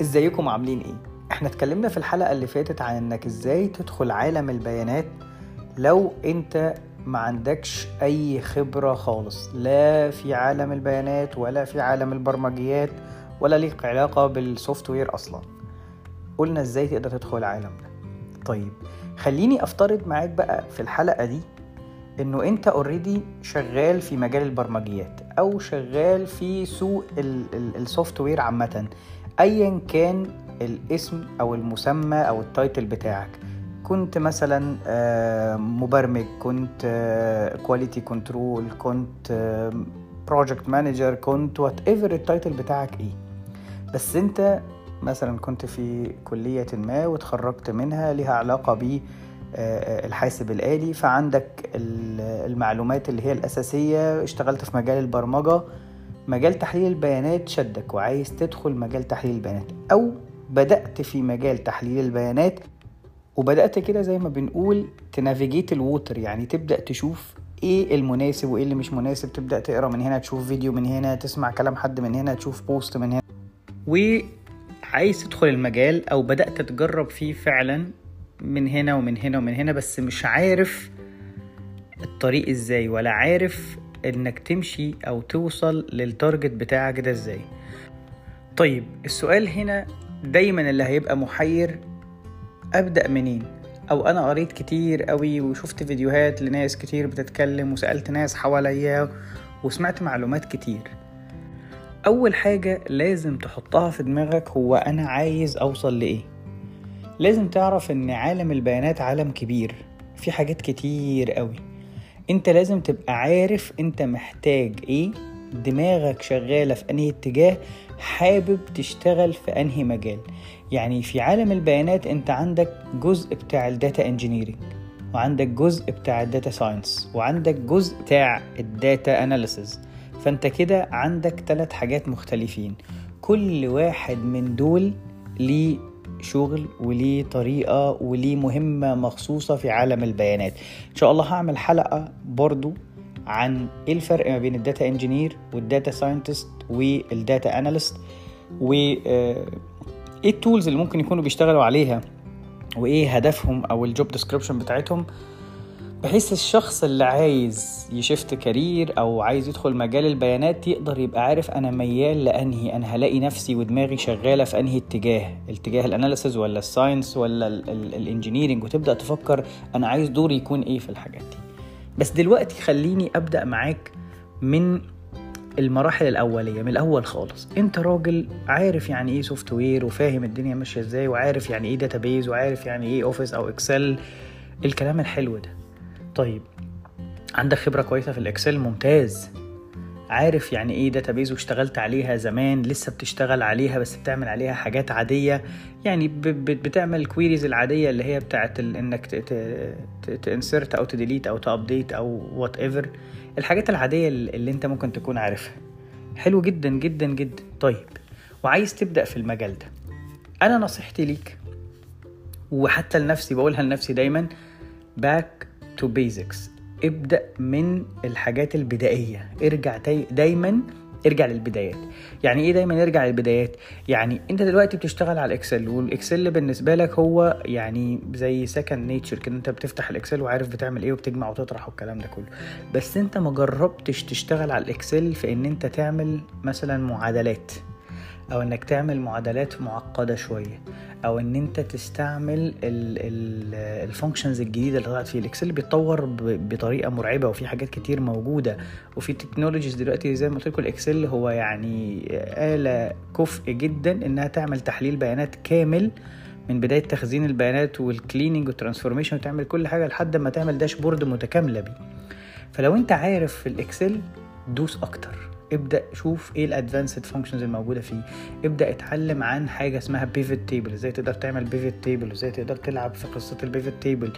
ازيكم عاملين إيه؟ إحنا اتكلمنا في الحلقة اللي فاتت عن انك إزاي تدخل عالم البيانات لو انت ما عندكش اي خبرة خالص. لا في عالم البيانات ولا في عالم البرمجيات ولا ليك علاقة بال software أصلا. قلنا إزاي تقدر تدخل العالم ده. طيب خليني افترض معاك بقى في الحلقة دي انه انت already شغال في مجال البرمجيات أو شغال في سوق ال software عامة. ايا كان الاسم أو المسمى أو ال title بتاعك. كنت مثلا آه، مبرمج كنت quality control كنت project manager كنت whatever ال title بتاعك إيه. بس أنت مثلا كنت في كلية ما وتخرجت منها لها علاقة ب الحاسب الآلي فعندك المعلومات اللي هي الأساسية اشتغلت في مجال البرمجة مجال تحليل البيانات شدك وعايز تدخل مجال تحليل البيانات أو بدأت في مجال تحليل البيانات وبدأت كده زي ما بنقول ت navigate ال water يعني تبدأ تشوف إيه المناسب وإيه اللي مش مناسب تبدأ تقرأ من هنا تشوف فيديو من هنا تسمع كلام حد من هنا تشوف post من هنا. وعايز تدخل المجال أو بدأت تجرب فيه فعلا من هنا ومن هنا ومن هنا بس مش عارف الطريق إزاي ولا عارف إنك تمشي أو توصل للتارجت بتاعك ده إزاي. طيب السؤال هنا دايما اللي هيبقى محير أبدأ منين؟ أو أنا قريت كتير قوي وشفت فيديوهات لناس كتير بتتكلم وسألت ناس حواليا وسمعت معلومات كتير. أول حاجة لازم تحطها في دماغك هو أنا عايز أوصل لإيه. لازم تعرف إن عالم البيانات عالم كبير في حاجات كتير قوي انت لازم تبقى عارف انت محتاج إيه دماغك شغالة في انهي اتجاه حابب تشتغل في انهي مجال. يعني في عالم البيانات انت عندك جزء بتاع ال data engineering وعندك جزء بتاع ال data science وعندك جزء بتاع ال data analysis. فانت كده عندك ثلاث حاجات مختلفين. كل واحد من دول ليه شغل وليه طريقة وليه مهمة مخصوصة في عالم البيانات. إن شاء الله هعمل حلقة برضو عن إيه الفرق ما بين ال data engineer وال data scientist وال data analyst و إيه ال tools اللي ممكن يكونوا بيشتغلوا عليها وايه هدفهم أو ال job description بتاعتهم. بحيث الشخص اللي عايز ي shift career أو عايز يدخل مجال البيانات يقدر يبقى عارف أنا ميال لأنهي أنا هلاقي نفسي ودماغي شغالة في أنهي اتجاه؟ اتجاه ال analysis ولا ال science ولا ال engineering وتبدأ تفكر أنا عايز دوري يكون إيه في الحاجات دي. بس دلوقتي خليني أبدأ معاك من المراحل الأولية من الأول خالص. أنت راجل عارف يعني إيه software وفاهم الدنيا ماشية إزاي وعارف يعني إيه database وعارف يعني إيه Office أو Excel الكلام الحلو ده. طيب عندك خبرة كويسة في ال Excel؟ ممتاز. عارف يعني إيه database واشتغلت عليها زمان؟ لسه بتشتغل عليها بس بتعمل عليها حاجات عادية؟ يعني بتعمل ال queries العادية اللي هي بتاعت إنك ت insert أو ت delete أو ت update أو whatever الحاجات العادية اللي أنت ممكن تكون عارفها. حلو جدا جدا جدا. طيب وعايز تبدأ في المجال ده. أنا نصيحتي ليك وحتى لنفسي بقولها لنفسي دايما back to basics ابدأ من الحاجات البدائية. ارجع دايما ارجع للبدايات. يعني إيه دايما ارجع للبدايات؟ يعني أنت دلوقتي بتشتغل على ال Excel وال Excel بالنسبة لك هو يعني زي second nature كده. أنت بتفتح ال Excel وعارف بتعمل إيه وبتجمع وتطرح والكلام ده كله. بس أنت ما جربتش تشتغل على ال Excel في إن أنت تعمل مثلا معادلات. أو إنك تعمل معادلات معقدة شوية أو إن أنت تستعمل ال functions الجديدة اللي طلعت فيه ال Excel بيتطور بطريقة مرعبة وفي حاجات كتير موجودة. وفي technologies دلوقتي زي ما قلت لكم ال Excel هو يعني آلة كفء جدا إنها تعمل تحليل بيانات كامل من بداية تخزين البيانات وال cleaning وال transformation وتعمل كل حاجة لحد ما تعمل dashboard متكاملة بيه. فلو أنت عارف في ال Excel دوس أكتر. ابدأ شوف إيه ال advanced functions الموجودة فيه. ابدأ اتعلم عن حاجة اسمها pivot table إزاي تقدر تعمل pivot table إزاي تقدر تلعب في قصة ال pivot table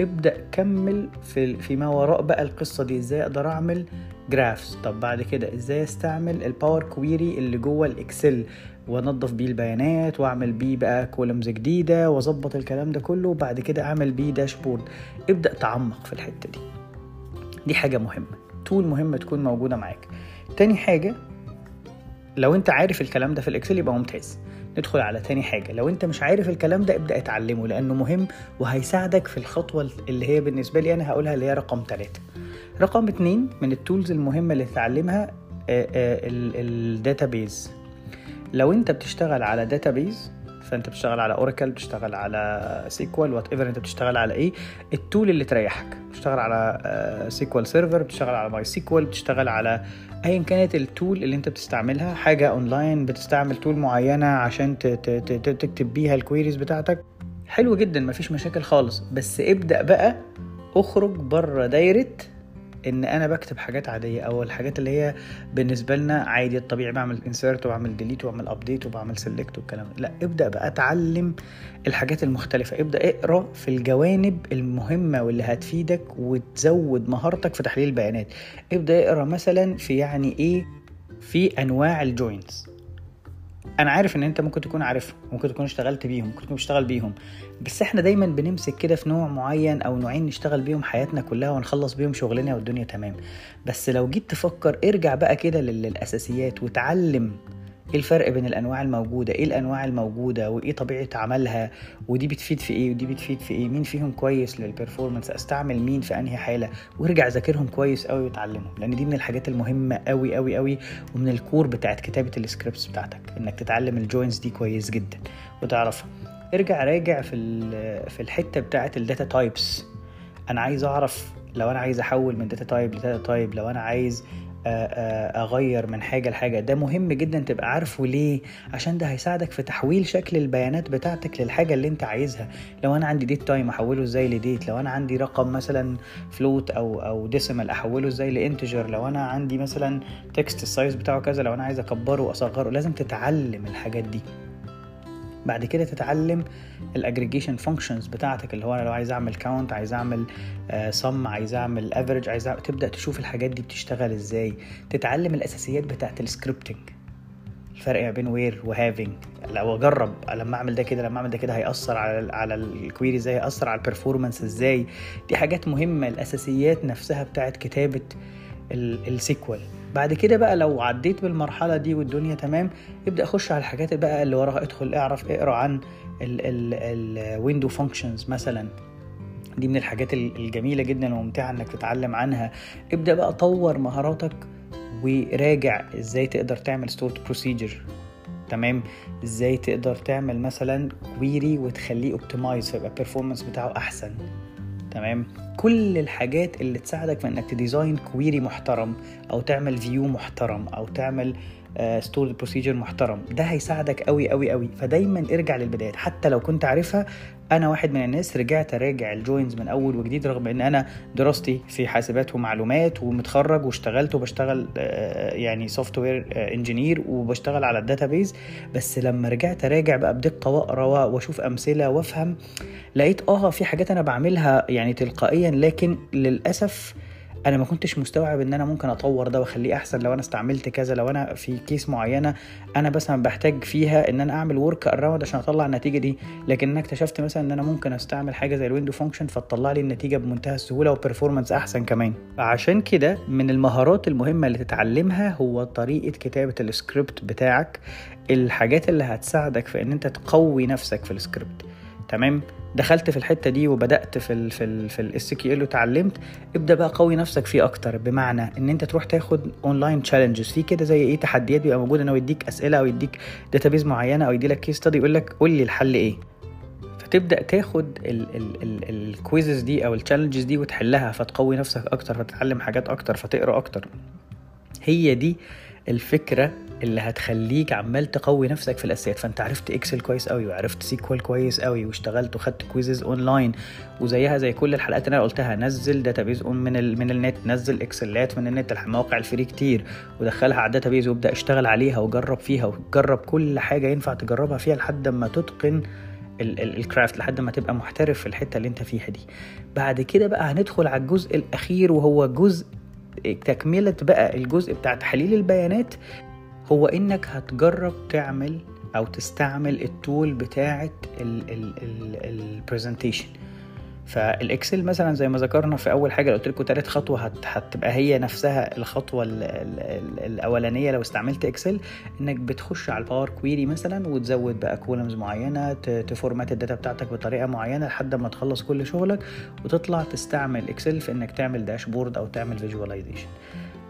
ابدأ كمل في فيما وراء بقى القصة دي إزاي أقدر اعمل graphs طب بعد كده إزاي استعمل ال Power Query اللي جوه ال Excel وانضف بيه البيانات واعمل بيه بقى columns جديدة واظبط الكلام ده كله وبعد كده اعمل بيه dashboard ابدأ تعمق في الحتة دي. دي حاجة مهمة. tool مهمه تكون موجودة معاك. تاني حاجة لو انت عارف الكلام ده في ال Excel يبقى ممتاز. ندخل على تاني حاجة لو انت مش عارف الكلام ده ابدأ اتعلمه لأنه مهم وهيساعدك في الخطوة اللي هي بالنسبة لي أنا هقولها اللي هي رقم ثلاثة رقم اتنين من ال tools المهمة اللي تتعلمها ال database لو انت بتشتغل على database فانت بتشتغل على Oracle بتشتغل على SQL whatever انت بتشتغل على إيه. ال tool اللي تريحك. بتشتغل على SQL Server بتشتغل على MySQL بتشتغل على ايا كانت ال tool اللي انت بتستعملها. حاجة اونلاين بتستعمل tool معينة عشان تكتب بيها ال queries بتاعتك. حلو جدا مفيش مشاكل خالص. بس ابدأ بقى اخرج بره دايرة إن أنا بكتب حاجات عادية أو الحاجات اللي هي بالنسبة لنا عادي الطبيعي بعمل insert وبعمل delete وبعمل update وبعمل select والكلام ده. لا ابدأ بقى اتعلم الحاجات المختلفة. ابدأ اقرأ في الجوانب المهمة واللي هتفيدك وتزود مهارتك في تحليل البيانات. ابدأ اقرأ مثلا في يعني إيه في أنواع ال joins أنا عارف ان انت ممكن تكون عارفهم ممكن تكون اشتغلت بيهم ممكن تكون بتشتغل بيهم بس إحنا دايما بنمسك كده في نوع معين أو نوعين نشتغل بيهم حياتنا كلها ونخلص بيهم شغلنا والدنيا تمام. بس لو جيت تفكر ارجع بقى كده للأساسيات وتعلم إيه الفرق بين الأنواع الموجودة؟ إيه الأنواع الموجودة؟ وإيه طبيعة عملها؟ ودي بتفيد في إيه؟ ودي بتفيد في إيه؟ مين فيهم كويس للبرفورمانس أستعمل مين في أنهي حالة؟ وارجع ذاكرهم كويس قوي وتعلمهم لأن دي من الحاجات المهمة قوي قوي قوي ومن ال core بتاعت كتابة ال scripts بتاعتك إنك تتعلم ال joins دي كويس جدا. وتعرفها. ارجع راجع في في الحتة بتاعت ال data types أنا عايز أعرف لو أنا عايز أحول من data type ل data type لو أنا عايز أغير من حاجة لحاجة. ده مهم جدا تبقى عارفه ليه؟ عشان ده هيساعدك في تحويل شكل البيانات بتاعتك للحاجة اللي انت عايزها. لو أنا عندي date time أحوله إزاي ل date لو أنا عندي رقم مثلا float أو أو decimal أحوله إزاي ل integer لو أنا عندي مثلا text ال size بتاعه كذا لو أنا عايز أكبره وأصغره لازم تتعلم الحاجات دي. بعد كده تتعلم ال aggregation functions بتاعتك اللي هو أنا لو عايز أعمل count عايز أعمل سم uh, عايز أعمل average عايز أعمل... تبدأ تشوف الحاجات دي بتشتغل إزاي. تتعلم الأساسيات بتاعت ال scripting الفرق بين where و having لو أجرب لما أعمل ده كده لما أعمل ده كده هيأثر على على ال query إزاي هيأثر على ال performance إزاي. دي حاجات مهمة الأساسيات نفسها بتاعت كتابة ال SQL بعد كده بقى لو عديت بالمرحلة دي والدنيا تمام ابدأ خش على الحاجات بقى اللي وراها. ادخل اعرف اقرأ عن ال window functions مثلا. دي من الحاجات الجميلة جدا وممتعة إنك تتعلم عنها. ابدأ بقى طور مهاراتك وراجع إزاي تقدر تعمل stored procedure تمام؟ إزاي تقدر تعمل مثلا query وتخليه optimized فيبقى ال performance بتاعه أحسن. تمام؟ كل الحاجات اللي تساعدك في إنك ت design query محترم أو تعمل view محترم أو تعمل stored uh, procedure محترم ده هيساعدك قوي قوي قوي فدايما ارجع للبدايات. حتى لو كنت عارفها أنا واحد من الناس رجعت أراجع ال joins من أول وجديد رغم إن أنا دراستي في حاسبات ومعلومات ومتخرج واشتغلت وبشتغل uh, يعني software engineer وبشتغل على ال database بس لما رجعت أراجع بقى بدقه واقرا وأشوف أمثلة وأفهم لقيت آه في حاجات أنا بعملها يعني تلقائيا لكن للأسف أنا ما كنتش مستوعب إن أنا ممكن أطور ده وأخليه أحسن لو أنا استعملت كذا لو أنا في case معينة أنا بس بحتاج فيها إن أنا أعمل work around عشان أطلع النتيجة دي. لكن أنا اكتشفت مثلا إن أنا ممكن أستعمل حاجة زي ال window function فتطلع لي النتيجة بمنتهى السهولة و performance أحسن كمان. عشان كده من المهارات المهمة اللي تتعلمها هو طريقة كتابة السكريبت بتاعك الحاجات اللي هتساعدك في إن أنت تقوي نفسك في السكريبت تمام؟ دخلت في الحتة دي وبدأت في ال في ال في ال SQL وتعلمت. ابدأ بقى قوي نفسك فيه أكتر بمعنى إن أنت تروح تاخد online challenges في كده زي إيه؟ تحديات بيبقى موجوده انه يديك أسئلة أو يديك database معينة أو يديلك case study يقول لك قول لي الحل إيه. فتبدأ تاخد ال quizzes دي أو ال challenges دي وتحلها فتقوي نفسك أكتر فتتعلم حاجات أكتر فتقرأ أكتر. هي دي الفكرة اللي هتخليك عمال تقوي نفسك في الأساسيات. فأنت عرفت Excel كويس قوي وعرفت SQL كويس قوي واشتغلت وخدت quizzes online وزيها زي كل الحلقات اللي أنا قلتها. نزل database من من النت نزل Excel ات من النت المواقع ال free كتير ودخلها على ال database وابدأ اشتغل عليها وجرب فيها وجرب كل حاجة ينفع تجربها فيها لحد ما تتقن ال craft لحد ما تبقى محترف في الحتة اللي أنت فيها دي. بعد كده بقى هندخل على الجزء الأخير وهو جزء تكملة بقى الجزء بتاع تحليل البيانات هو إنك هتجرب تعمل أو تستعمل ال tool بتاعه ال presentation فال Excel مثلا زي ما ذكرنا في أول حاجة قلت لكم تالت خطوة هت... هتبقى هي نفسها الخطوة ال... ال... الأولانية لو استعملت Excel إنك بتخش على ال Power Query مثلا وتزود بقى columns معينة. ت format ال data بتاعتك بطريقة معينة لحد ما تخلص كل شغلك وتطلع تستعمل Excel في إنك تعمل dashboard أو تعمل visualization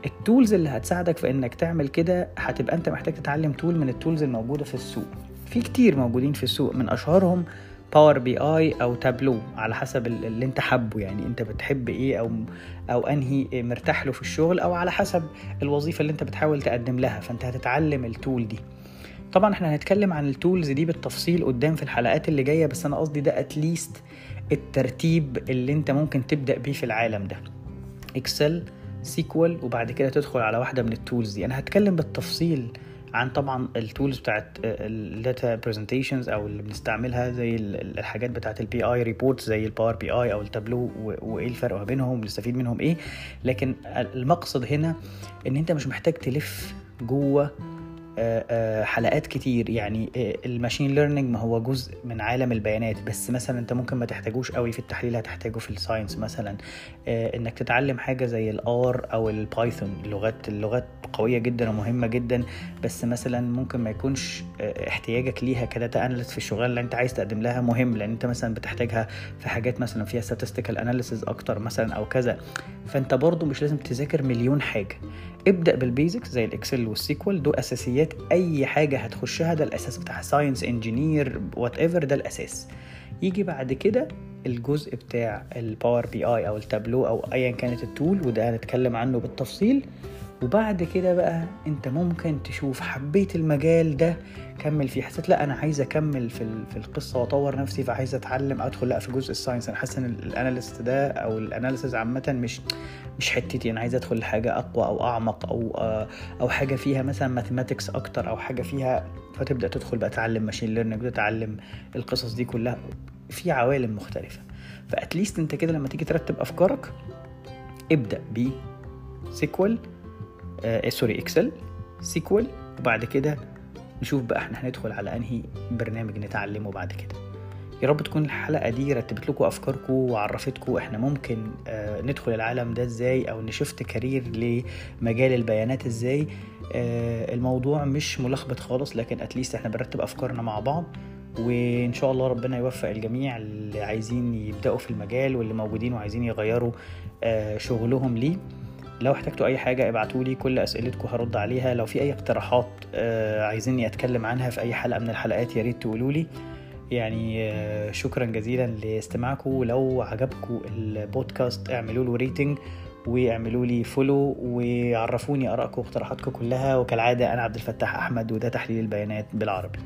ال tools اللي هتساعدك في إنك تعمل كده هتبقى أنت محتاج تتعلم tool من ال tools الموجودة في السوق في كتير موجودين في السوق من أشهرهم Power BI أو تابلو على حسب اللي أنت حبه يعني أنت بتحب إيه أو أو أنهي مرتاح له في الشغل أو على حسب الوظيفة اللي أنت بتحاول تقدم لها. فأنت هتتعلم ال tool دي. طبعا إحنا هنتكلم عن ال tools دي بالتفصيل قدام في الحلقات اللي جاية بس أنا قصدي ده at least الترتيب اللي أنت ممكن تبدأ بيه في العالم ده. Excel SQL وبعد كده تدخل على واحدة من ال tools دي. أنا هتكلم بالتفصيل عن طبعا ال tools بتاعت ال data presentations أو اللي بنستعملها زي الحاجات بتاعت ال BI report زي ال Power BI أو التابلو وايه الفرق ما بينهم بنستفيد منهم إيه. لكن المقصد هنا إن أنت مش محتاج تلف جوه حلقات كتير. يعني ال machine learning ما هو جزء من عالم البيانات بس مثلا انت ممكن ما تحتاجوش قوي في التحليل هتحتاجه في ال science مثلا. انك تتعلم حاجة زي ال R أو ال Python اللغات اللغات قوية جدا ومهمة جدا بس مثلا ممكن ما يكونش احتياجك ليها ك data analyst في الشغلانة اللي انت عايز تقدم لها مهم لأن انت مثلا بتحتاجها في حاجات مثلا فيها statistical analysis أكتر مثلا أو كذا. فأنت برضو مش لازم تذاكر مليون حاجة. ابدأ بال basics زي ال Excel وال SQL دول أساسيات أي حاجة هتخشها ده الأساس بتاع science engineer whatever ده الأساس. يجي بعد كده الجزء بتاع ال Power BI أو التابلو أو ايا كانت ال tool وده هنتكلم عنه بالتفصيل. وبعد كده بقى انت ممكن تشوف حبيت المجال ده كمل فيه. حسيت لا أنا عايز أكمل في في القصة وأطور نفسي فعايز أتعلم أدخل لا في جزء ال science. أنا حاسس إن ال analyst ده أو ال analysis عامة مش مش حتتي. أنا عايز أدخل لحاجة أقوى أو أعمق أو أو حاجة فيها مثلا mathematics أكتر أو حاجة فيها فتبدأ تدخل بقى تعلم machine learning وتتعلم القصص دي كلها. في عوالم مختلفة. ف at least أنت كده لما تيجي ترتب أفكارك ابدأ ب SQL آه sorry Excel SQL وبعد كده نشوف بقى إحنا هندخل على أنهي برنامج نتعلمه بعد كده. يا رب تكون الحلقة دي رتبت لكم أفكاركم وعرفتكم إحنا ممكن آه ندخل العالم ده إزاي أو ن shift career لمجال البيانات إزاي. آه الموضوع مش ملخبط خالص لكن at least إحنا بنرتب أفكارنا مع بعض وإن شاء الله ربنا يوفق الجميع اللي عايزين يبدأوا في المجال واللي موجودين وعايزين يغيروا آه شغلهم ليه. لو احتجتوا أي حاجة ابعتوا لي كل أسئلتكم هرد عليها. لو في أي اقتراحات آه عايزيني أتكلم عنها في أي حلقة من الحلقات يا ريت تقولوا لي. يعني آه شكرا جزيلا لاستماعكم. لو عجبكم البودكاست اعملوا له rating واعملوا لي follow وعرفوني آرائكم واقتراحاتكم كلها. وكالعادة أنا عبد الفتاح أحمد وده تحليل البيانات بالعربي.